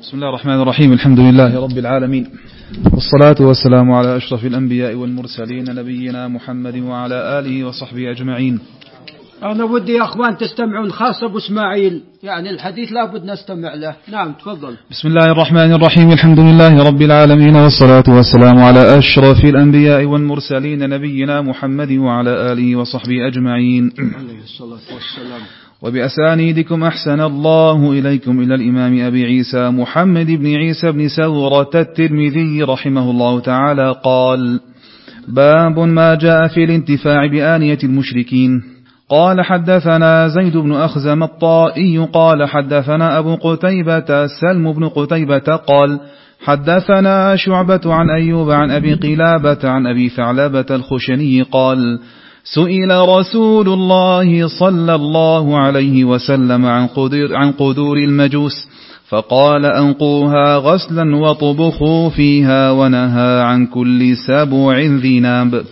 بسم الله الرحمن الرحيم الحمد لله رب العالمين. والصلاة والسلام على أشرف الأنبياء والمرسلين نبينا محمد وعلى آله وصحبه أجمعين. أنا ودي يا أخوان تستمعون خاصة أبو إسماعيل. يعني الحديث لابد نستمع له. نعم تفضل. بسم الله الرحمن الرحيم الحمد لله رب العالمين والصلاة والسلام على أشرف الأنبياء والمرسلين نبينا محمد وعلى آله وصحبه أجمعين. عليه الصلاة والسلام. وبأسانيدكم أحسن الله إليكم إلى الإمام أبي عيسى محمد بن عيسى بن سورة الترمذي رحمه الله تعالى قال باب ما جاء في الانتفاع بآنية المشركين. قال حدثنا زيد بن أخزم الطائي قال حدثنا أبو قتيبة سلم بن قتيبة قال حدثنا شعبة عن أيوب عن أبي قلابة عن أبي ثعلبة الخشني قال سئل رسول الله صلى الله عليه وسلم عن قدر, عن قدور المجوس فقال أنقوها غسلا وطبخوا فيها ونهى عن كل سبع ذي ناب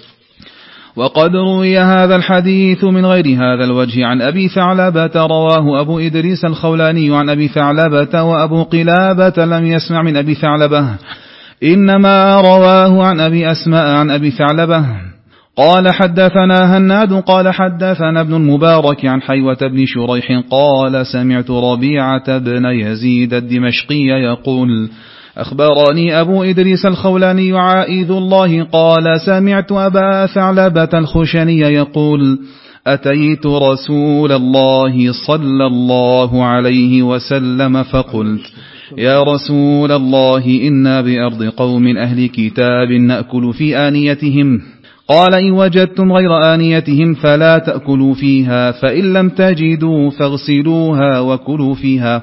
وقد روي هذا الحديث من غير هذا الوجه عن أبي ثعلبة رواه أبو إدريس الخولاني عن أبي ثعلبة وأبو قلابة لم يسمع من أبي ثعلبة. إنما رواه عن أبي أسماء عن أبي ثعلبة. قال حدثنا هناد قال حدثنا ابن المبارك عن حيوة بن شريح قال سمعت ربيعة بن يزيد الدمشقي يقول أخبرني أبو إدريس الخولاني عائذ الله قال سمعت أبا ثعلبة الخشني يقول أتيت رسول الله صلى الله عليه وسلم فقلت يا رسول الله إنا بأرض قوم أهل كتاب نأكل في آنيتهم قال إن وجدتم غير آنيتهم فلا تأكلوا فيها فإن لم تجدوا فاغسلوها وكلوا فيها.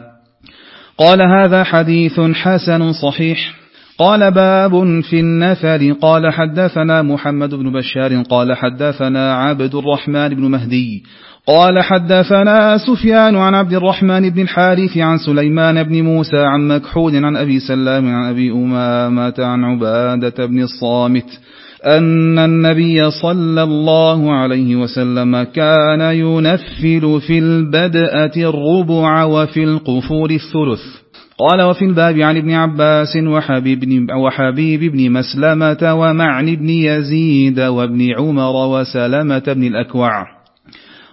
قال هذا حديث حسن صحيح. قال باب في النفل. قال حدثنا محمد بن بشار قال حدثنا عبد الرحمن بن مهدي قال حدثنا سفيان عن عبد الرحمن بن الحارث عن سليمان بن موسى عن مكحول عن أبي سلام عن أبي أمامة عن عبادة بن الصامت أن النبي صلى الله عليه وسلم كان ينفل في البدأة الربع وفي القفور الثلث. قال وفي الباب عن ابن عباس وحبيب بن, وحبيب بن مسلمة ومعن بن يزيد وابن عمر وسلمة بن الأكوع.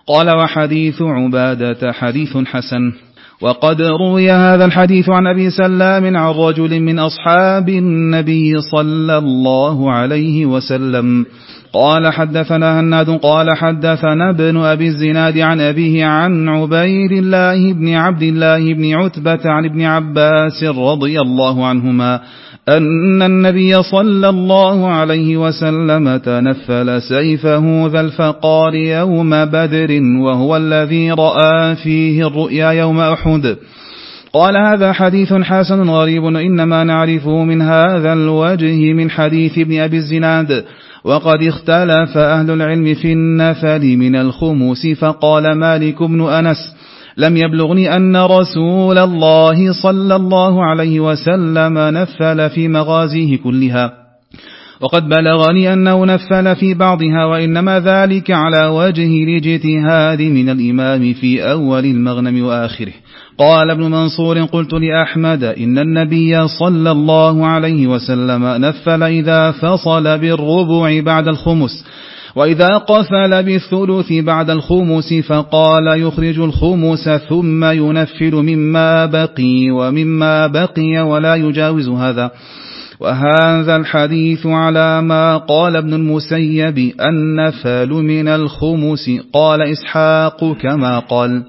قال وحديث عبادة حديث حسن. وقد روي هذا الحديث عن أبي سلام عن رجل من أصحاب النبي صلى الله عليه وسلم. قال حدثنا هناد قال حدثنا ابن أبي الزناد عن أبيه عن عبيد الله بن عبد الله بن عتبة عن ابن عباس رضي الله عنهما أن النبي صلى الله عليه وسلم تنفل سيفه ذا الفقار يوم بدر وهو الذي رأى فيه الرؤيا يوم أحد. قال هذا حديث حسن غريب إنما نعرفه من هذا الوجه من حديث ابن أبي الزناد. وقد اختلف أهل العلم في النفل من الخموس فقال مالك بن أنس لم يبلغني أن رسول الله صلى الله عليه وسلم نفل في مغازيه كلها. وقد بلغني أنه نفل في بعضها وإنما ذلك على وجه الاجتهاد من الإمام في أول المغنم وآخره. قال ابن منصور قلت لأحمد إن النبي صلى الله عليه وسلم نفل إذا فصل بالربع بعد الخمس. وإذا قفل بالثلث بعد الخمس فقال يخرج الخمس ثم ينفل مما بقي ومما بقي ولا يجاوز هذا. وهذا الحديث على ما قال ابن المسيب النفل من الخمس. قال إسحاق كما قال.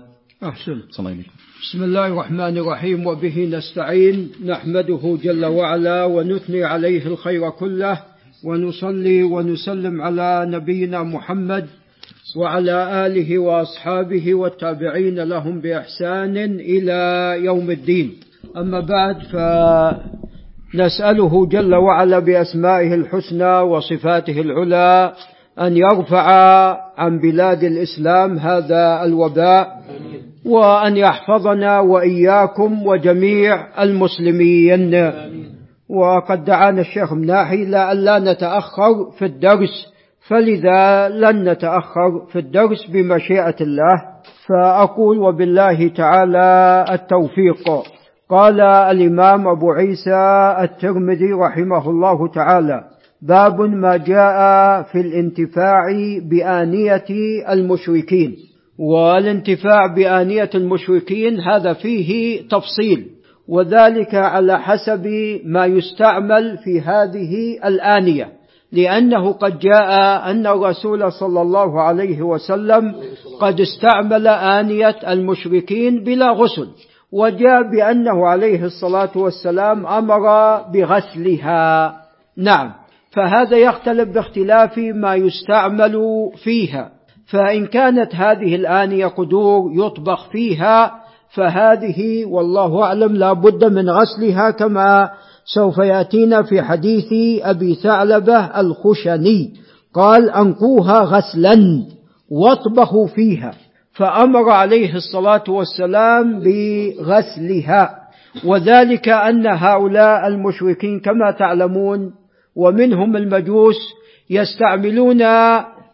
أحسن. صلى الله عليه بسم الله الرحمن الرحيم. وبه نستعين نحمده جل وعلا ونثني عليه الخير كله. ونصلي ونسلم على نبينا محمد وعلى آله وأصحابه والتابعين لهم بإحسان إلى يوم الدين. أما بعد فنسأله جل وعلا بأسمائه الحسنى وصفاته العلى أن يرفع عن بلاد الإسلام هذا الوباء وأن يحفظنا وإياكم وجميع المسلمين. وقد دعانا الشيخ مناحي لألا نتأخر في الدرس. فلذا لن نتأخر في الدرس بمشيئة الله. فأقول وبالله تعالى التوفيق. قال الإمام أبو عيسى الترمذي رحمه الله تعالى باب ما جاء في الانتفاع بآنية المشركين. والانتفاع بآنية المشركين هذا فيه تفصيل. وذلك على حسب ما يستعمل في هذه الآنية لأنه قد جاء أن الرسول صلى الله عليه وسلم قد استعمل آنية المشركين بلا غسل وجاء بأنه عليه الصلاة والسلام أمر بغسلها. نعم فهذا يختلف باختلاف ما يستعمل فيها فإن كانت هذه الآنية قدور يطبخ فيها فهذه والله أعلم لا بد من غسلها كما سوف يأتينا في حديث أبي ثعلبة الخشني. قال أنقوها غسلا واطبخوا فيها. فأمر عليه الصلاة والسلام بغسلها. وذلك أن هؤلاء المشركين كما تعلمون ومنهم المجوس يستعملون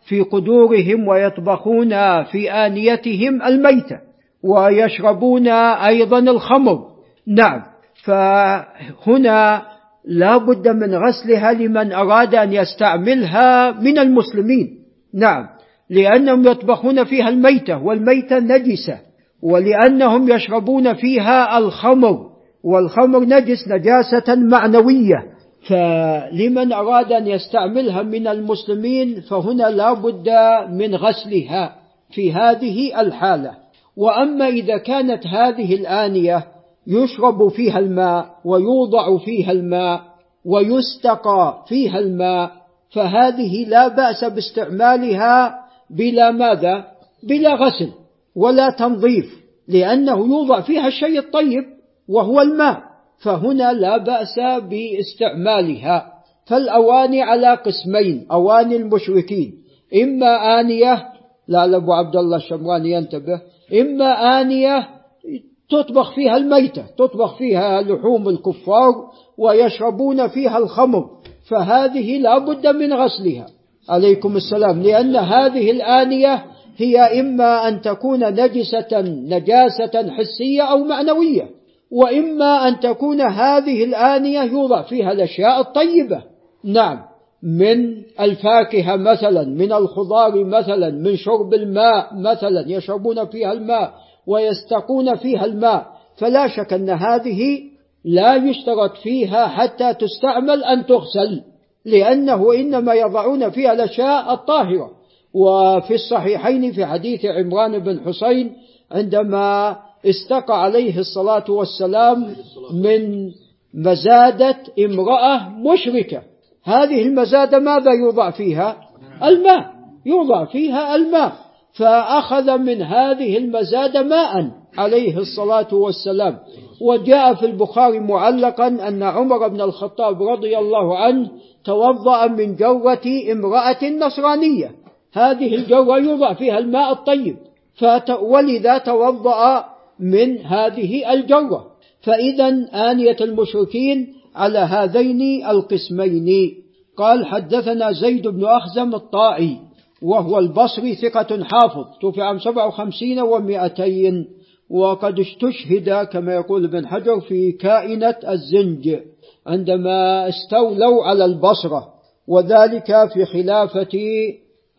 في قدورهم ويطبخون في آنيتهم الميتة. ويشربون أيضا الخمر. نعم. فهنا لا بد من غسلها لمن أراد أن يستعملها من المسلمين. نعم. لأنهم يطبخون فيها الميتة والميتة نجسة ولأنهم يشربون فيها الخمر والخمر نجس نجاسة معنوية. فلمن أراد أن يستعملها من المسلمين فهنا لا بد من غسلها في هذه الحالة. وأما إذا كانت هذه الآنية يشرب فيها الماء ويوضع فيها الماء ويستقى فيها الماء فهذه لا بأس باستعمالها بلا ماذا؟ بلا غسل ولا تنظيف لأنه يوضع فيها الشيء الطيب وهو الماء فهنا لا بأس باستعمالها. فالأواني على قسمين أواني المشركين إما آنية لا أبو عبد الله الشمراني ينتبه إما آنية تطبخ فيها الميتة تطبخ فيها لحوم الكفار ويشربون فيها الخمر فهذه لا بد من غسلها. عليكم السلام. لأن هذه الآنية هي إما أن تكون نجسة نجاسة حسية أو معنوية وإما أن تكون هذه الآنية يوضع فيها الأشياء الطيبة. نعم. من الفاكهة مثلا من الخضار مثلا من شرب الماء مثلا يشربون فيها الماء ويستقون فيها الماء. فلا شك أن هذه لا يشترط فيها حتى تستعمل أن تغسل لأنه إنما يضعون فيها الأشياء الطاهرة. وفي الصحيحين في حديث عمران بن حسين عندما استقى عليه الصلاة والسلام من مزادة امرأة مشركة. هذه المزادة ماذا يوضع فيها؟ الماء. يوضع فيها الماء. فأخذ من هذه المزادة ماء عليه الصلاة والسلام. وجاء في البخاري معلقا أن عمر بن الخطاب رضي الله عنه توضأ من جرة امرأة نصرانية. هذه الجرة يوضع فيها الماء الطيب. ولذا توضأ من هذه الجرة فإذا آنية المشركين على هذين القسمين. قال حدثنا زيد بن أخزم الطائي وهو البصري ثقة حافظ توفي عام 57 ومئتين وقد استشهد كما يقول ابن حجر في كائنة الزنج عندما استولوا على البصرة وذلك في خلافة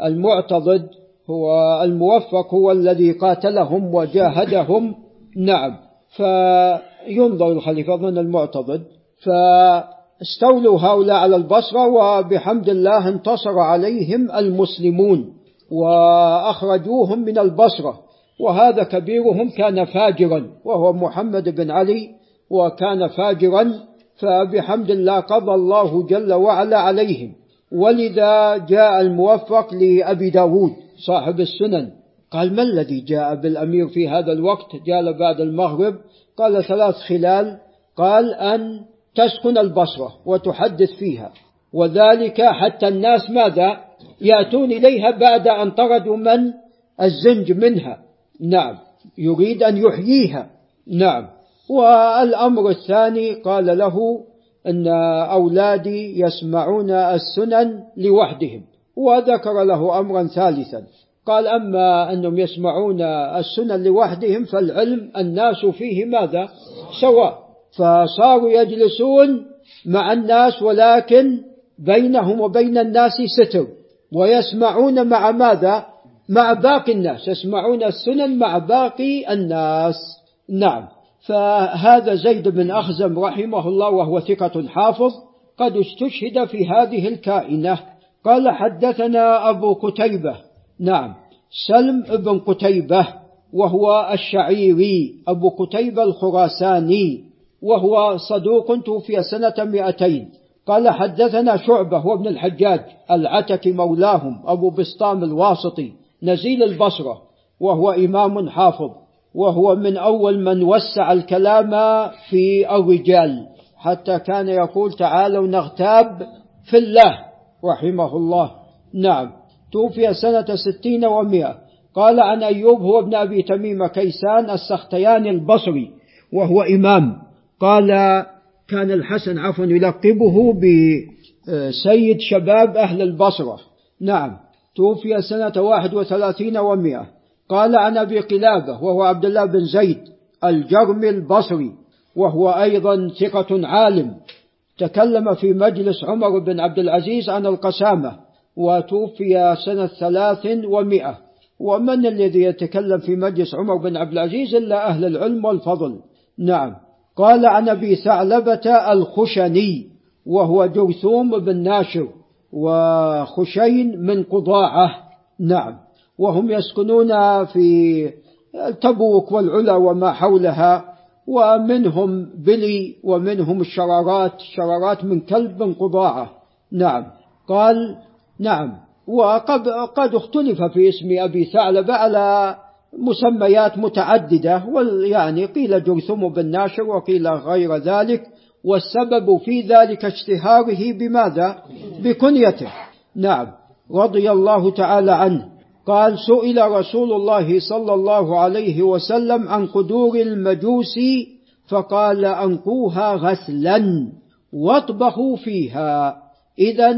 المعتضد هو الموفق هو الذي قاتلهم وجاهدهم. نعم فينظر الخليفة ظن المعتضد. فاستولوا هؤلاء على البصرة وبحمد الله انتصر عليهم المسلمون وأخرجوهم من البصرة وهذا كبيرهم كان فاجرا وهو محمد بن علي وكان فاجرا فبحمد الله قضى الله جل وعلا عليهم ولذا جاء الموفق لأبي داود صاحب السنن قال ما الذي جاء بالأمير في هذا الوقت؟ جاء بعد المغرب قال ثلاث خلال قال أن تسكن البصرة وتحدث فيها وذلك حتى الناس ماذا؟ يأتون إليها بعد أن طردوا من؟ الزنج منها. نعم. يريد أن يحييها. نعم. والأمر الثاني قال له أن أولادي يسمعون السنن لوحدهم وذكر له أمرا ثالثا. قال أما أنهم يسمعون السنن لوحدهم فالعلم الناس فيه ماذا؟ سواء. فصاروا يجلسون مع الناس ولكن بينهم وبين الناس ستر. ويسمعون مع ماذا؟ مع باقي الناس. يسمعون السنن مع باقي الناس. نعم. فهذا زيد بن أخزم رحمه الله وهو ثقة حافظ قد استشهد في هذه الكائنة. قال حدثنا أبو قتيبة. نعم. سلم بن قتيبة وهو الشعيري أبو قتيبة الخراساني. وهو صدوق توفي سنة مئتين. قال حدثنا شعبة هو ابن الحجاج العتك مولاهم أبو بسطام الواسطي نزيل البصرة وهو إمام حافظ وهو من أول من وسع الكلام في الرجال حتى كان يقول تعالوا نغتاب في الله. رحمه الله. نعم. توفي سنة ستين ومئة. قال عن أيوب هو ابن أبي تميم كيسان السختياني البصري وهو إمام. قال كان الحسن عفوا يلقبه بسيد شباب أهل البصرة. نعم. توفي سنة واحد وثلاثين ومئة قال عن أبي قلابة وهو عبد الله بن زيد الجرمي البصري وهو أيضا ثقة عالم. تكلم في مجلس عمر بن عبد العزيز عن القسامة وتوفي سنة ثلاث ومئة ومن الذي يتكلم في مجلس عمر بن عبد العزيز إلا أهل العلم والفضل؟ نعم. قال عن أبي ثعلبة الخشني وهو جرثوم بن ناشر وخشين من قضاعة نعم. وهم يسكنون في تبوك والعلا وما حولها ومنهم بلي ومنهم الشرارات شرارات من كلب من قضاعة نعم. قال نعم. وقد قد اختلف في اسم أبي ثعلبة على مسميات متعددة يعني قيل جرثم بن ناشر وقيل غير ذلك والسبب في ذلك اشتهاره بماذا؟ بكنيته. نعم. رضي الله تعالى عنه. قال سئل رسول الله صلى الله عليه وسلم عن قدور المجوس فقال أنقوها غسلا واطبخوا فيها. إذا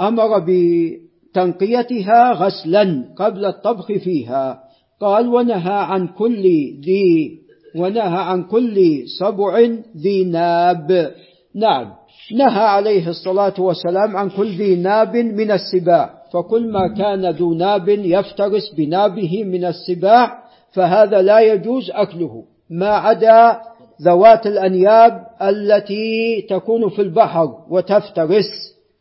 أمر بتنقيتها غسلا قبل الطبخ فيها. قال ونهى عن كل ذي ونهى عن كل سبع ذي ناب. نعم. نهى عليه الصلاة والسلام عن كل ذي ناب من السباع. فكل ما كان ذو ناب يفترس بنابه من السباع فهذا لا يجوز أكله. ما عدا ذوات الأنياب التي تكون في البحر وتفترس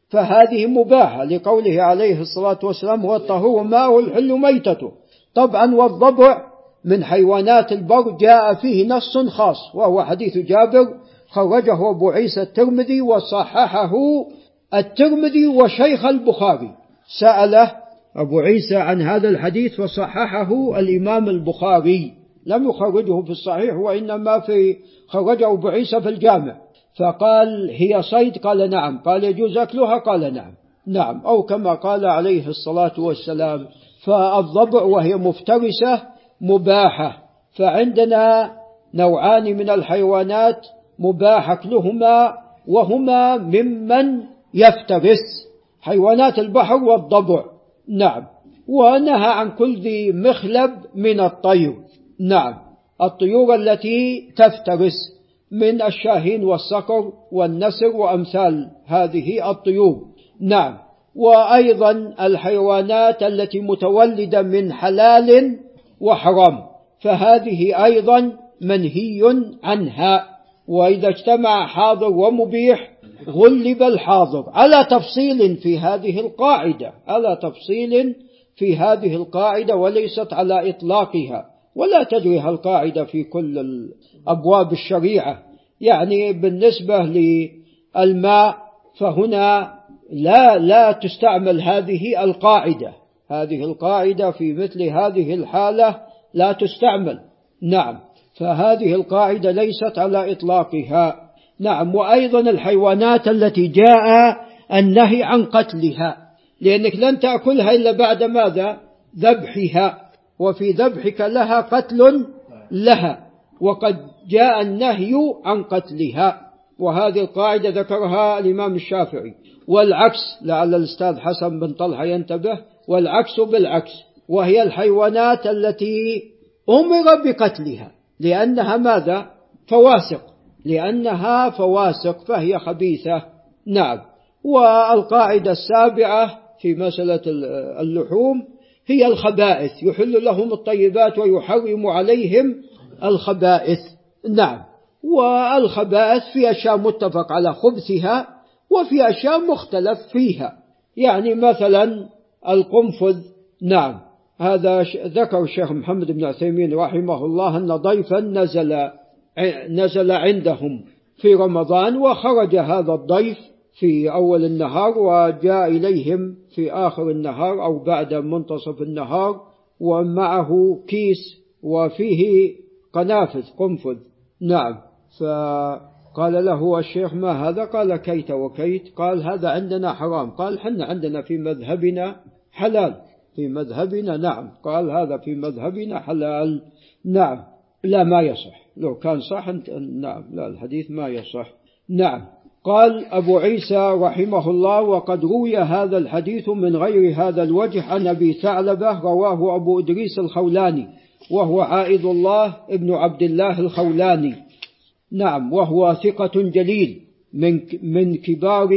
فهذه مباحة لقوله عليه الصلاة والسلام هو الطهور ماء الحل ميتته. طبعا والضبع من حيوانات البر جاء فيه نص خاص وهو حديث جابر خرجه أبو عيسى الترمذي وصححه الترمذي وشيخ البخاري. سأله أبو عيسى عن هذا الحديث وصححه الإمام البخاري. لم يخرجه في الصحيح وإنما في خرجه أبو عيسى في الجامع. فقال هي صيد؟ قال نعم. قال يجوز أكلها؟ قال نعم. نعم. أو كما قال عليه الصلاة والسلام فالضبع وهي مفترسة مباحة. فعندنا نوعان من الحيوانات مباح أكلهما وهما ممن يفترس. حيوانات البحر والضبع. نعم. ونهى عن كل ذي مخلب من الطير. نعم. الطيور التي تفترس من الشاهين والصقر والنسر وأمثال هذه الطيور. نعم. وأيضا الحيوانات التي متولدة من حلال وحرام فهذه أيضا منهي عنها. وإذا اجتمع حاضر ومبيح غلب الحاضر. على تفصيل في هذه القاعدة؟ على تفصيل في هذه القاعدة وليست على إطلاقها؟ ولا تجريها القاعدة في كل أبواب الشريعة. يعني بالنسبة للماء فهنا لا لا تستعمل هذه القاعدة. هذه القاعدة في مثل هذه الحالة لا تستعمل. نعم. فهذه القاعدة ليست على إطلاقها. نعم. وأيضا الحيوانات التي جاء النهي عن قتلها. لأنك لن تأكلها إلا بعد ماذا؟ ذبحها. وفي ذبحك لها قتل لها. وقد جاء النهي عن قتلها. وهذه القاعدة ذكرها الإمام الشافعي. والعكس لعل الأستاذ حسن بن طلحة ينتبه والعكس بالعكس وهي الحيوانات التي أمر بقتلها لأنها ماذا؟ فواسق لأنها فواسق فهي خبيثة. نعم. والقاعدة السابعة في مسألة اللحوم هي الخبائث يحل لهم الطيبات ويحرم عليهم الخبائث. نعم. والخبائث في أشياء متفق على خبثها وفي أشياء مختلف فيها. يعني مثلا القنفذ نعم. هذا ذكر الشيخ محمد بن عثيمين رحمه الله أن ضيفا نزل نزل عندهم في رمضان وخرج هذا الضيف في أول النهار وجاء إليهم في آخر النهار أو بعد منتصف النهار ومعه كيس وفيه قنافذ قنفذ. نعم. فقال له الشيخ ما هذا؟ قال كيت وكيت. قال هذا عندنا حرام. قال حنا عندنا في مذهبنا حلال. في مذهبنا نعم. قال هذا في مذهبنا حلال. نعم. لا ما يصح. لو كان صح نعم. لا الحديث ما يصح. نعم. قال أبو عيسى رحمه الله وقد روي هذا الحديث من غير هذا الوجه عن أبي ثعلبة رواه أبو إدريس الخولاني وهو عائد الله ابن عبد الله الخولاني. نعم وهو ثقة جليل من من كبار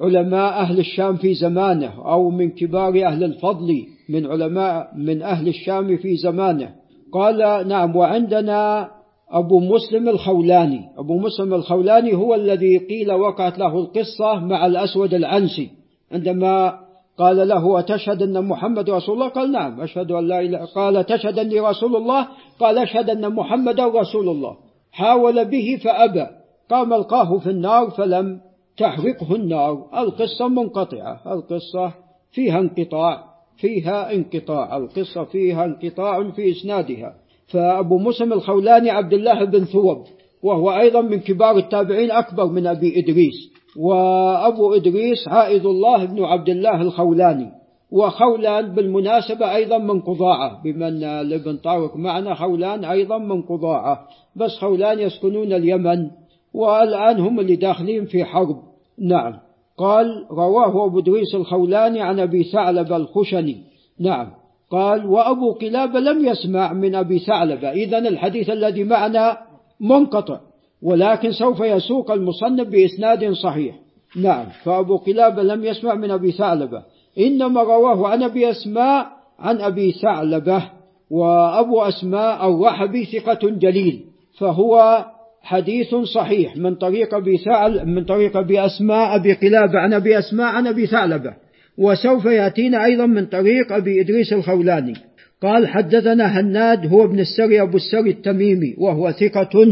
علماء أهل الشام في زمانه أو من كبار أهل الفضل من علماء من أهل الشام في زمانه. قال نعم وعندنا أبو مسلم الخولاني. أبو مسلم الخولاني هو الذي قيل وقعت له القصة مع الأسود العنسي. عندما قال له أتشهد أن محمد رسول الله؟ قال نعم أشهد أن لا إله قال تشهد أني رسول الله؟ قال أشهد أن محمد رسول الله. حاول به فأبى. قام ألقاه في النار فلم تحرقه النار. القصة منقطعة. القصة فيها انقطاع. فيها انقطاع. القصة فيها انقطاع في إسنادها. فأبو مسلم الخولاني عبد الله بن ثوب وهو أيضا من كبار التابعين أكبر من أبي إدريس. وأبو إدريس عائد الله بن عبد الله الخولاني. وخولان بالمناسبة أيضا من قضاعة بما أن لابن طارق معنا خولان أيضا من قضاعة. بس خولان يسكنون اليمن والآن هم اللي داخلين في حرب. نعم. قال رواه أبو إدريس الخولاني عن أبي ثعلب الخشني. نعم. قال وأبو قلابة لم يسمع من أبي ثعلبة. إذا الحديث الذي معنا منقطع ولكن سوف يسوق المصنف بإسناد صحيح. نعم. فأبو قلابة لم يسمع من أبي ثعلبة. إنما رواه عن أبي أسماء عن أبي ثعلبة وأبو أسماء الرحبي ثقة جليل فهو حديث صحيح من طريق أبي ثعل من طريق أبي أسماء أبي قلابة عن أبي أسماء عن أبي ثعلبة وسوف يأتينا أيضا من طريق أبي إدريس الخولاني. قال حدثنا هناد هو ابن السري أبو السري التميمي وهو ثقة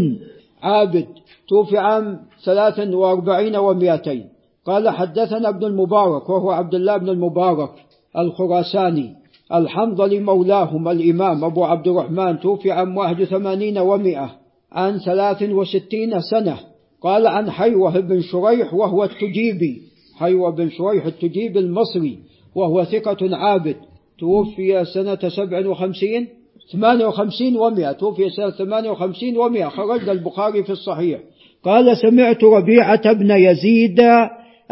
عابد توفي عام ثلاث وأربعين ومائتين قال حدثنا ابن المبارك وهو عبد الله بن المبارك الخراساني الحنظلي مولاهم الإمام أبو عبد الرحمن توفي عام واحد وثمانين ومائة عن ثلاث وستين سنة. قال عن حيوة بن شريح وهو التجيبي. حيوة بن شريح التجيب المصري وهو ثقة عابد. توفي سنة سبع وخمسين ثمانية وخمسين ومئة توفي سنة ثمانية وخمسين ومئة خرج البخاري في الصحيح. قال سمعت ربيعة بن يزيد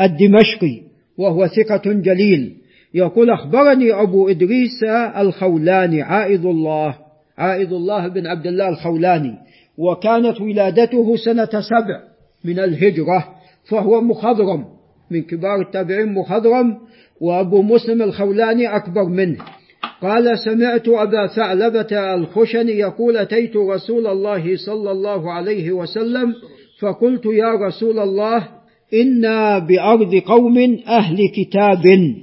الدمشقي وهو ثقة جليل. يقول أخبرني أبو إدريس الخولاني عائد الله عائد الله بن عبد الله الخولاني. وكانت ولادته سنة سبع من الهجرة فهو مخضرم من كبار التابعين مخضرم وأبو مسلم الخولاني أكبر منه. قال سمعت أبا ثعلبة الخشني يقول أتيت رسول الله صلى الله عليه وسلم فقلت يا رسول الله إنا بأرض قوم أهل كتاب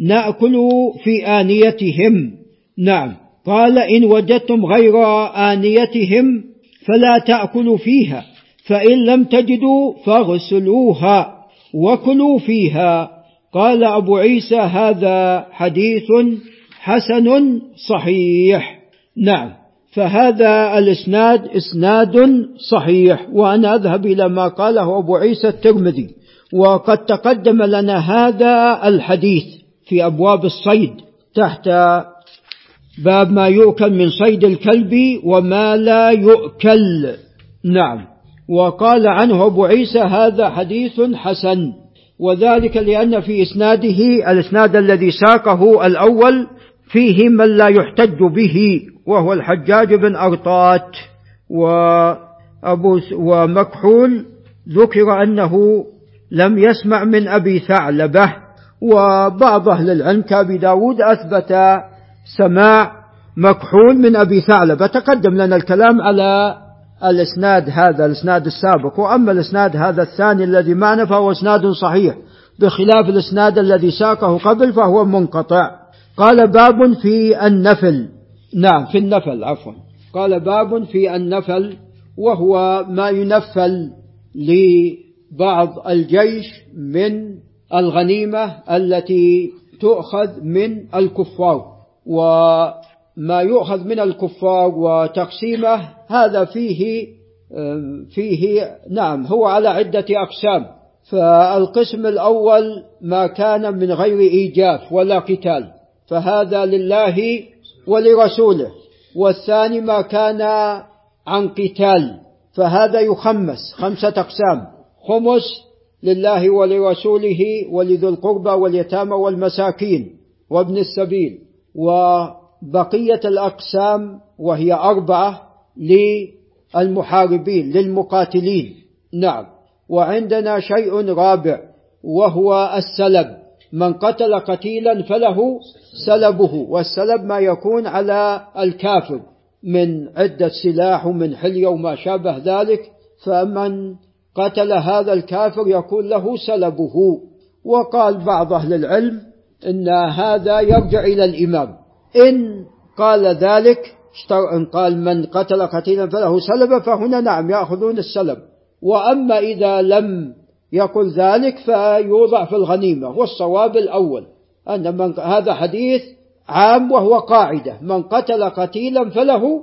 نأكل في آنيتهم. نعم. قال إن وجدتم غير آنيتهم فلا تأكلوا فيها فإن لم تجدوا فاغسلوها وكلوا فيها. قال أبو عيسى هذا حديث حسن صحيح. نعم. فهذا الإسناد إسناد صحيح وأنا أذهب إلى ما قاله أبو عيسى الترمذي. وقد تقدم لنا هذا الحديث في أبواب الصيد تحت باب ما يؤكل من صيد الكلب وما لا يؤكل. نعم. وقال عنه أبو عيسى هذا حديث حسن وذلك لأن في إسناده الإسناد الذي ساقه الأول فيه من لا يحتج به وهو الحجاج بن أرطات. أبو ومكحول ذكر أنه لم يسمع من أبي ثعلبة وبعض أهل العلم كأبي داود أثبت سماع مكحول من أبي ثعلبة. تقدم لنا الكلام على الإسناد هذا الإسناد السابق. وأما الإسناد هذا الثاني الذي معنا فهو إسناد صحيح بخلاف الإسناد الذي ساقه قبل فهو منقطع. قال باب في النفل. نعم في النفل عفوا. قال باب في النفل وهو ما ينفل لبعض الجيش من الغنيمة التي تؤخذ من الكفار وما يؤخذ من الكفار وتقسيمه هذا فيه فيه نعم هو على عدة أقسام. فالقسم الأول ما كان من غير إيجاف ولا قتال فهذا لله ولرسوله. والثاني ما كان عن قتال فهذا يخمس خمسة أقسام. خمس لله ولرسوله ولذي القربى واليتامى والمساكين وابن السبيل. وبقية الأقسام وهي أربعة للمحاربين للمقاتلين. نعم. وعندنا شيء رابع وهو السلب. من قتل قتيلا فله سلبه والسلب ما يكون على الكافر. من عدة سلاح ومن حلية وما شابه ذلك. فمن قتل هذا الكافر يكون له سلبه. وقال بعض أهل العلم إن هذا يرجع إلى الإمام. إن قال ذلك إن قال من قتل قتيلا فله سلب فهنا نعم يأخذون السلب. وأما إذا لم يقل ذلك فيوضع في الغنيمة. والصواب الأول أن من هذا حديث عام وهو قاعدة. من قتل قتيلا فله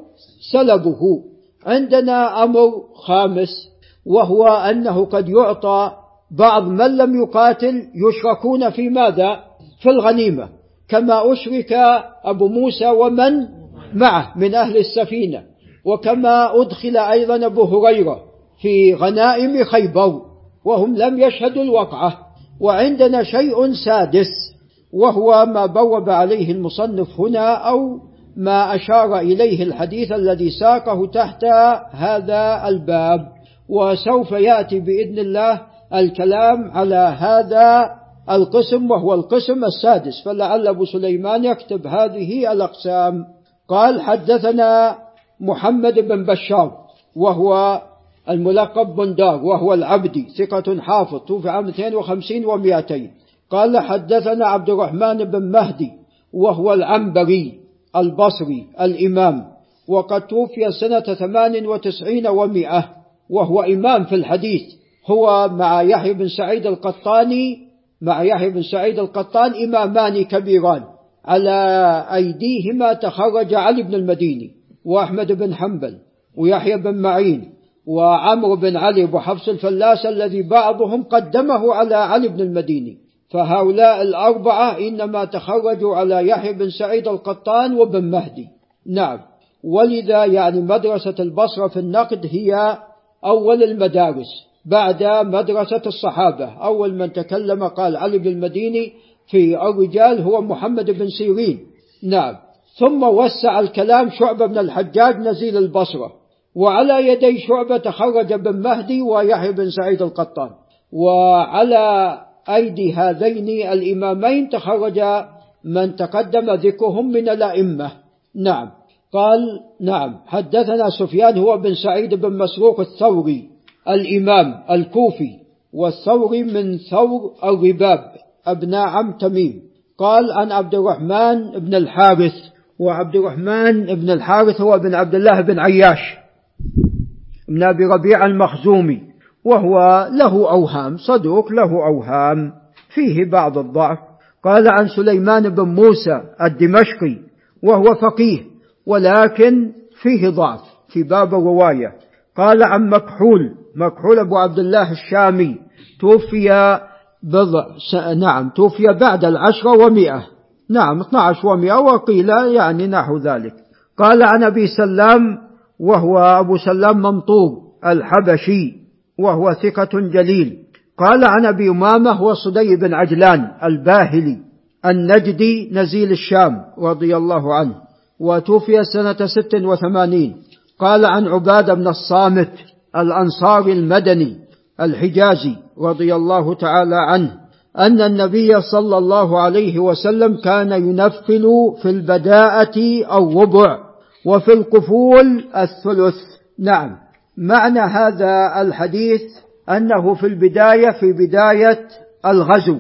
سلبه. عندنا أمر خامس وهو أنه قد يعطى بعض من لم يقاتل يشركون في ماذا؟ في الغنيمة كما أشرك أبو موسى ومن معه من أهل السفينة وكما أدخل أيضا أبو هريرة في غنائم خيبر وهم لم يشهدوا الوقعة وعندنا شيء سادس وهو ما بوب عليه المصنف هنا أو ما أشار إليه الحديث الذي ساقه تحت هذا الباب. وسوف يأتي بإذن الله الكلام على هذا القسم وهو القسم السادس. فلعل أبو سليمان يكتب هذه الأقسام. قال حدثنا محمد بن بشار وهو الملقب بندار وهو العبدي ثقة حافظ توفي عام 52 و200 قال حدثنا عبد الرحمن بن مهدي وهو العنبري البصري الإمام. وقد توفي سنة 98 ومئة. وهو إمام في الحديث. هو مع يحيى بن سعيد القطاني مع يحيى بن سعيد القطان إمامان كبيران. على أيديهما تخرج علي بن المديني وأحمد بن حنبل ويحيى بن معين وعمرو بن علي أبو حفص الفلاس الذي بعضهم قدمه على علي بن المديني. فهؤلاء الأربعة إنما تخرجوا على يحيى بن سعيد القطان وبن مهدي. نعم. ولذا يعني مدرسة البصرة في النقد هي أول المدارس بعد مدرسة الصحابة. أول من تكلم قال علي بن المديني في الرجال هو محمد بن سيرين. نعم. ثم وسع الكلام شعبة بن الحجاج نزيل البصرة. وعلى يدي شعبة تخرج بن مهدي ويحيى بن سعيد القطان. وعلى أيدي هذين الإمامين تخرج من تقدم ذكرهم من الأئمة. نعم. قال نعم. حدثنا سفيان هو بن سعيد بن مسروق الثوري الإمام الكوفي والثوري من ثور الرباب أبناء عم تميم. قال عن عبد الرحمن بن الحارث وعبد الرحمن بن الحارث هو بن عبد الله بن عياش بن أبي ربيع المخزومي وهو له أوهام صدوق له أوهام فيه بعض الضعف. قال عن سليمان بن موسى الدمشقي وهو فقيه ولكن فيه ضعف في باب الرواية قال عن مكحول مكحول أبو عبد الله الشامي توفي بضع نعم توفي بعد العشرة ومئة. نعم 12 ومئة وقيل يعني نحو ذلك. قال عن أبي سلام وهو أبو سلام ممطور الحبشي وهو ثقة جليل. قال عن أبي أمامة هو صدي بن عجلان الباهلي النجدي نزيل الشام رضي الله عنه. وتوفي سنة ست وثمانين. قال عن عبادة بن الصامت الأنصاري المدني الحجازي رضي الله تعالى عنه أن النبي صلى الله عليه وسلم كان ينفل في البداءة الربع وفي القفول الثلث. نعم. معنى هذا الحديث أنه في البداية في بداية الغزو.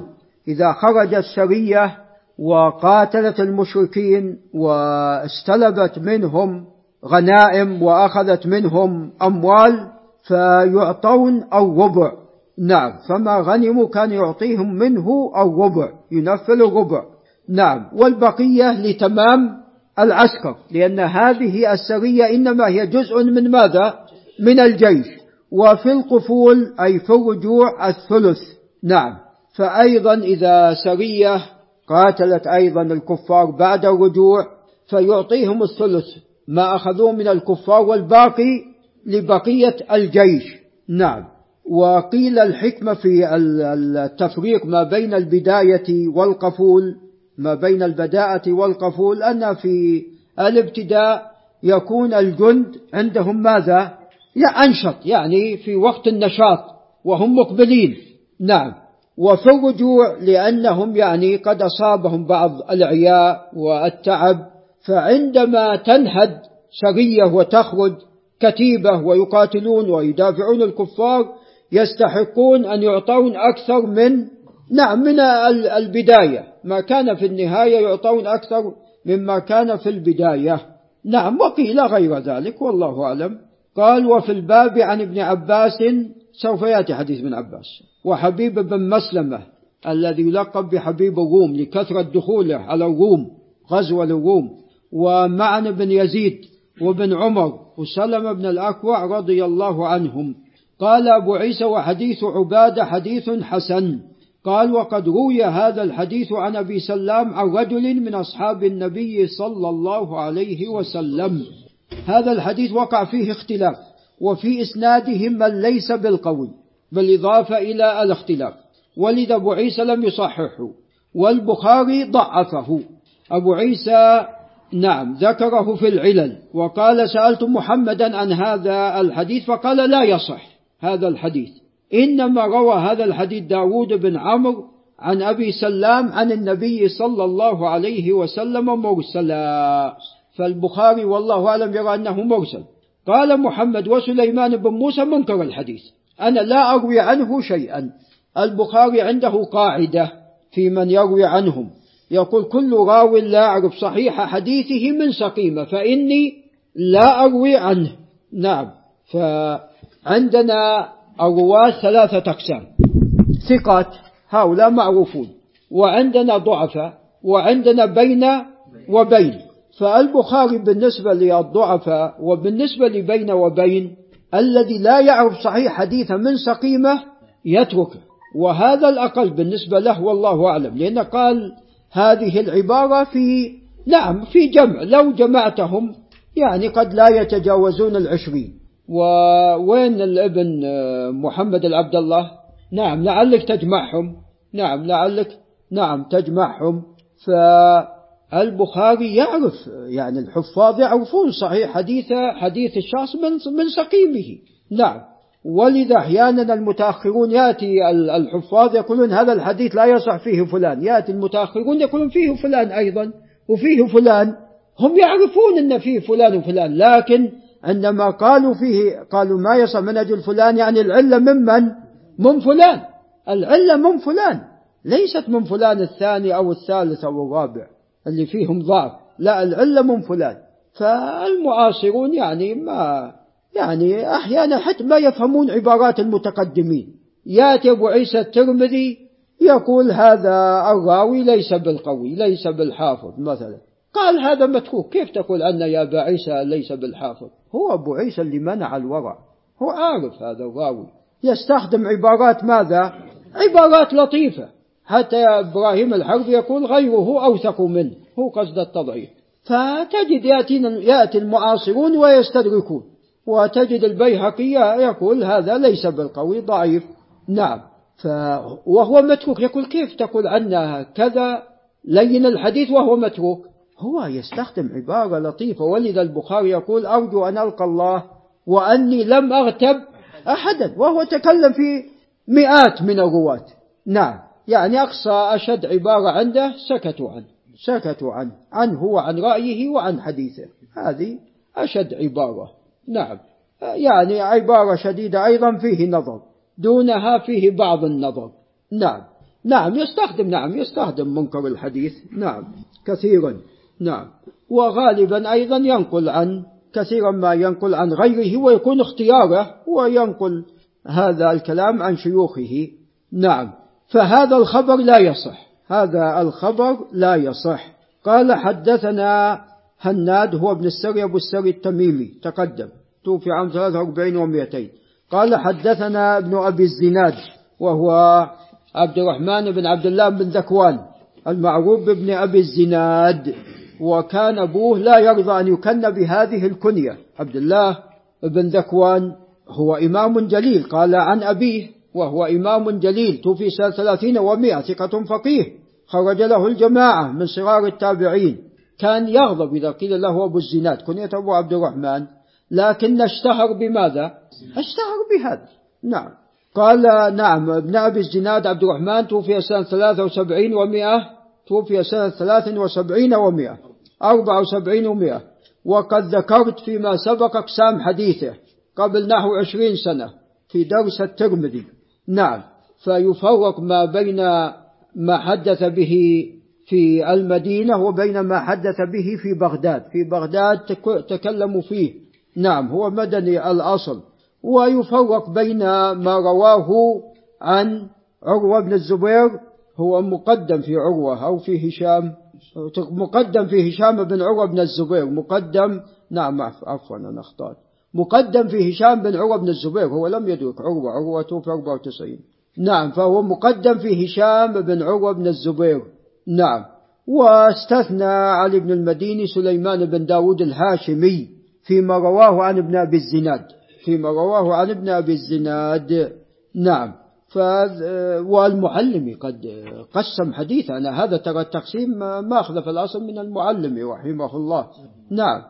إذا خرجت سرية وقاتلت المشركين واستلبت منهم غنائم وأخذت منهم أموال فيعطون الربع نعم فما غنموا كان يعطيهم منه الربع ينفل الربع نعم والبقية لتمام العسكر لأن هذه السرية إنما هي جزء من ماذا؟ من الجيش. وفي القفول أي في الرجوع الثلث. نعم فأيضا إذا سرية قاتلت أيضا الكفار بعد الرجوع فيعطيهم الثلث ما أخذوه من الكفار والباقي لبقية الجيش. نعم. وقيل الحكمة في التفريق ما بين البداية والقفول ما بين البداءة والقفول أن في الابتداء يكون الجند عندهم ماذا؟ أنشط يعني في وقت النشاط وهم مقبلين. نعم. وفي الرجوع لأنهم يعني قد أصابهم بعض العياء والتعب فعندما تنهد سرية وتخرج كتيبة ويقاتلون ويدافعون الكفار يستحقون أن يعطون أكثر من نعم من البداية. ما كان في النهاية يعطون أكثر مما كان في البداية. نعم وقيل غير ذلك والله أعلم. قال وفي الباب عن ابن عباس سوف يأتي حديث ابن عباس. وحبيب بن مسلمة الذي يلقب بحبيب الروم لكثرة دخوله على الروم غزو الروم. ومعن بن يزيد وابن عمر وسلم بن الأكوع رضي الله عنهم. قال أبو عيسى وحديث عبادة حديث حسن. قال وقد روي هذا الحديث عن أبي سلام عن رجل من أصحاب النبي صلى الله عليه وسلم. هذا الحديث وقع فيه اختلاف. وفي إسناده من ليس بالقوي بالإضافة إلى الاختلاف. ولذا أبو عيسى لم يصححه والبخاري ضعفه. أبو عيسى نعم ذكره في العلل وقال سألت محمدا عن هذا الحديث فقال لا يصح هذا الحديث. إنما روى هذا الحديث داود بن عمرو عن أبي سلام عن النبي صلى الله عليه وسلم مرسلا. فالبخاري والله أعلم يرى أنه مرسل. قال محمد وسليمان بن موسى منكر الحديث. أنا لا أروي عنه شيئا. البخاري عنده قاعدة في من يروي عنهم. يقول كل راو لا أعرف صحيح حديثه من سقيمة فإني لا أروي عنه. نعم. فعندنا الرواة ثلاثة أقسام. ثقات هؤلاء معروفون. وعندنا ضعفاء. وعندنا بين وبين. فالبخاري بالنسبة للضعفاء وبالنسبة لبين وبين الذي لا يعرف صحيح حديثا من سقيمة يتركه. وهذا الأقل بالنسبة له والله أعلم لأنه قال هذه العبارة في نعم في جمع لو جمعتهم يعني قد لا يتجاوزون العشرين. ووين الابن محمد العبد الله؟ نعم لعلك تجمعهم نعم لعلك نعم تجمعهم. فالبخاري يعرف يعني الحفاظ يعرفون صحيح حديث حديث الشخص من من سقيمه. نعم. ولذا أحيانا المتأخرون يأتي الحفاظ يقولون هذا الحديث لا يصح فيه فلان. يأتي المتأخرون يقولون فيه فلان أيضا وفيه فلان. هم يعرفون أن فيه فلان وفلان لكن عندما قالوا فيه قالوا ما يصح من أجل فلان يعني العلة ممن من فلان. العلة من فلان. ليست من فلان الثاني أو الثالث أو الرابع. اللي فيهم ضعف. لا العلة من فلان. فالمعاصرون يعني ما يعني أحيانا حتى ما يفهمون عبارات المتقدمين. يأتي أبو عيسى الترمذي يقول هذا الراوي ليس بالقوي ليس بالحافظ مثلا. قال هذا متروك. كيف تقول أن يا أبا عيسى ليس بالحافظ؟ هو أبو عيسى اللي منع الورع. هو عارف هذا الراوي. يستخدم عبارات ماذا؟ عبارات لطيفة. حتى إبراهيم الحرب يقول غيره أوثق منه. هو قصد التضعيف. فتجد يأتي المعاصرون ويستدركون. وتجد البيهقي يقول هذا ليس بالقوي ضعيف. نعم. ف وهو متروك. يقول كيف تقول عنه كذا؟ لين الحديث وهو متروك. هو يستخدم عبارة لطيفة. ولذا البخاري يقول أرجو أن ألقى الله وأني لم أغتب أحدا. وهو تكلم في مئات من الرواة. نعم. يعني أقصى أشد عبارة عنده سكتوا عنه سكتوا عنه عنه وعن رأيه وعن حديثه. هذه أشد عبارة. نعم. يعني عبارة شديدة أيضا فيه نظر دونها فيه بعض النظر. نعم. نعم يستخدم نعم يستخدم منكر الحديث. نعم. كثيرا. نعم. وغالبا أيضا ينقل عن كثيرا ما ينقل عن غيره ويكون اختياره وينقل هذا الكلام عن شيوخه. نعم. فهذا الخبر لا يصح. هذا الخبر لا يصح. قال حدثنا هناد هو ابن السري أبو السري التميمي تقدم. توفي عام 43 و200 قال حدثنا ابن أبي الزناد وهو عبد الرحمن بن عبد الله بن ذكوان المعروف بابن أبي الزناد. وكان أبوه لا يرضى أن يكن بهذه الكنية. عبد الله بن ذكوان هو إمام جليل. قال عن أبيه وهو إمام جليل توفي سنة ثلاثين ومائة ثقة فقيه. خرج له الجماعة من صغار التابعين. كان يغضب إذا قيل له أبو الزناد كنية أبو عبد الرحمن. لكن اشتهر بماذا؟ اشتهر بهذا. نعم. قال نعم ابن أبي الزناد عبد الرحمن توفي سنة ثلاثة وسبعين ومائة توفي سنة ثلاث وسبعين ومائة أربع وسبعين ومائة. وقد ذكرت فيما سبق أقسام حديثه قبل نحو عشرين سنة في درس الترمذي. نعم. فيفرق ما بين ما حدث به في المدينة وبين ما حدث به في بغداد. في بغداد تكلموا فيه. نعم هو مدني الأصل. ويفرق بين ما رواه عن عروة بن الزبير هو مقدم في عروة أو في هشام مقدم في هشام بن عروة بن الزبير. مقدم نعم عفوا أنا أخطأت. مقدم في هشام بن عروة بن الزبير هو لم يدرك عروة عروة توفي 94 نعم فهو مقدم في هشام بن عروة بن الزبير. نعم. واستثنى علي بن المديني سليمان بن داود الهاشمي فيما رواه عن ابن أبي الزناد. فيما رواه عن ابن أبي الزناد. نعم. ف والمعلمي قد قسم حديثه أنا هذا ترى التقسيم ما أخذ في الأصل من المعلمي رحمه الله. نعم.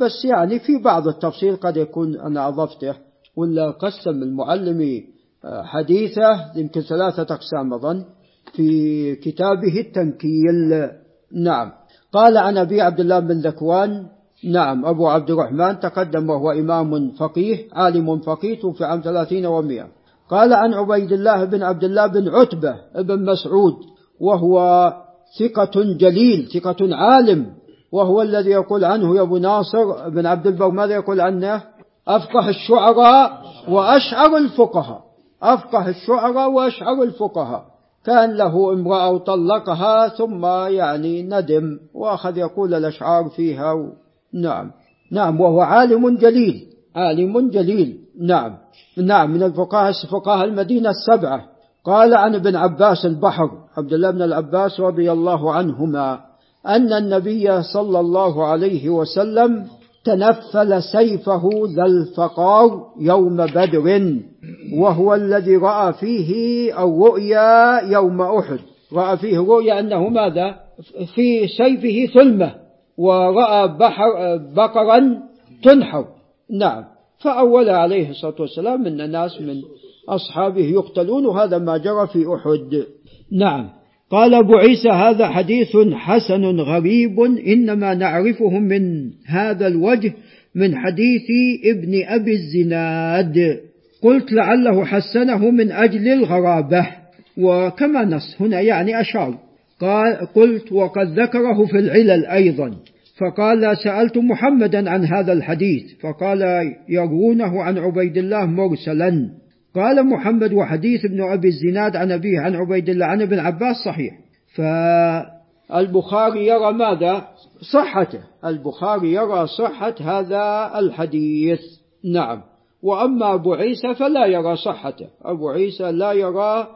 بس يعني في بعض التفصيل قد يكون أنا أضفته ولا قسم المعلمي حديثه يمكن ثلاثة أقسام أظن في كتابه التنكيل. نعم. قال عن أبي عبد الله بن ذكوان. نعم. أبو عبد الرحمن تقدم وهو إمام فقيه عالم فقيه في عام ثلاثين ومئة. قال عن عبيد الله بن عبد الله بن عتبة بن مسعود وهو ثقة جليل ثقة عالم وهو الذي يقول عنه يا أبو ناصر بن عبد البر ماذا يقول عنه؟ أفقه الشعراء وأشعر الفقهاء. أفقه الشعراء وأشعر الفقهاء. كان له امرأة وطلقها ثم يعني ندم وأخذ يقول الأشعار فيها. و... نعم. نعم وهو عالم جليل. عالم جليل. نعم. نعم من الفقهاء فقهاء المدينة السبعة. قال عن ابن عباس البحر عبد الله بن العباس رضي الله عنهما. أن النبي صلى الله عليه وسلم تنفل سيفه ذا الفقار يوم بدر وهو الذي رأى فيه الرؤيا يوم أحد. رأى فيه رؤيا أنه ماذا؟ في سيفه ثلمة ورأى بحر بقرا تنحر. نعم. فأول عليه الصلاة والسلام أن الناس من أصحابه يقتلون وهذا ما جرى في أحد. نعم. قال أبو عيسى هذا حديث حسن غريب إنما نعرفه من هذا الوجه من حديث ابن أبي الزناد. قلت لعله حسنه من أجل الغرابة وكما نص هنا يعني أشار. قال قلت وقد ذكره في العلل أيضا. فقال سألت محمدا عن هذا الحديث. فقال يروونه عن عبيد الله مرسلا. قال محمد وحديث ابن أبي الزناد عن أبيه عن عبيد الله عن ابن عباس صحيح. فالبخاري يرى ماذا؟ صحته. البخاري يرى صحة هذا الحديث. نعم. وأما أبو عيسى فلا يرى صحته. أبو عيسى لا يرى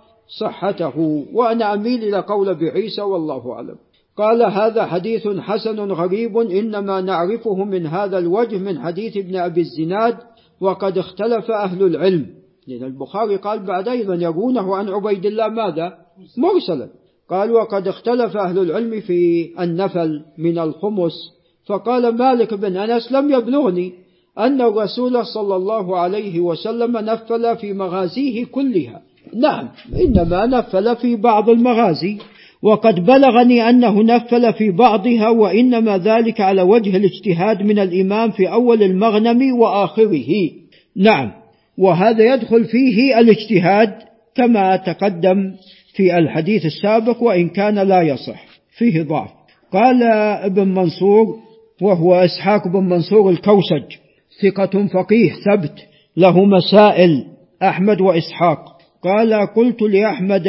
صحته. وأنا أميل إلى قول أبي عيسى والله أعلم. قال هذا حديث حسن غريب إنما نعرفه من هذا الوجه من حديث ابن أبي الزناد وقد اختلف أهل العلم. لأن البخاري قال بعد أيضا يرونه عن عبيد الله ماذا؟ مرسلا. قال وقد اختلف أهل العلم في النفل من الخمس. فقال مالك بن أنس لم يبلغني أن الرسول صلى الله عليه وسلم نفل في مغازيه كلها. نعم إنما نفل في بعض المغازي. وقد بلغني أنه نفل في بعضها وإنما ذلك على وجه الاجتهاد من الإمام في أول المغنم وآخره. نعم. وهذا يدخل فيه الاجتهاد كما تقدم في الحديث السابق وإن كان لا يصح. فيه ضعف. قال ابن منصور وهو إسحاق بن منصور الكوسج ثقة فقيه ثبت له مسائل أحمد وإسحاق. قال قلت لأحمد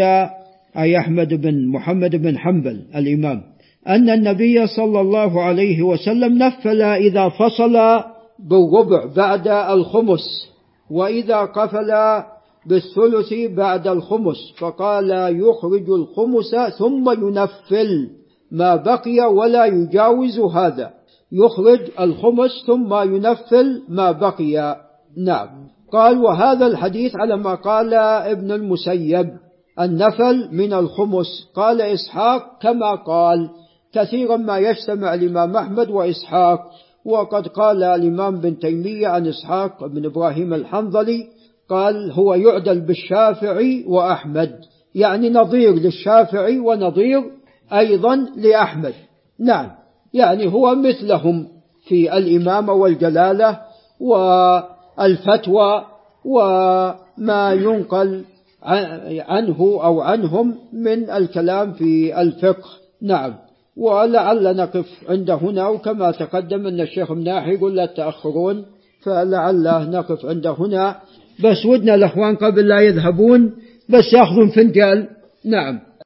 أي أحمد بن محمد بن حنبل الإمام أن النبي صلى الله عليه وسلم نفل إذا فصل بالربع بعد الخمس. وإذا قفل بالثلث بعد الخمس فقال يخرج الخمس ثم ينفل ما بقي ولا يجاوز هذا. يخرج الخمس ثم ينفل ما بقي. نعم. قال وهذا الحديث على ما قال ابن المسيب النفل من الخمس. قال إسحاق كما قال كثيرا ما يجتمع الإمام أحمد وإسحاق وقد قال الإمام بن تيمية عن إسحاق بن إبراهيم الحنظلي قال هو يعدل بالشافعي وأحمد. يعني نظير للشافعي ونظير أيضا لأحمد. نعم. يعني هو مثلهم في الإمامة والجلالة والفتوى وما ينقل عنه أو عنهم من الكلام في الفقه. نعم. ولعل نقف عند هنا وكما تقدم أن الشيخ مناحي يقول لا تأخرون فلعل نقف عند هنا. بس ودنا الأخوان قبل لا يذهبون بس يأخذون فنجال نعم.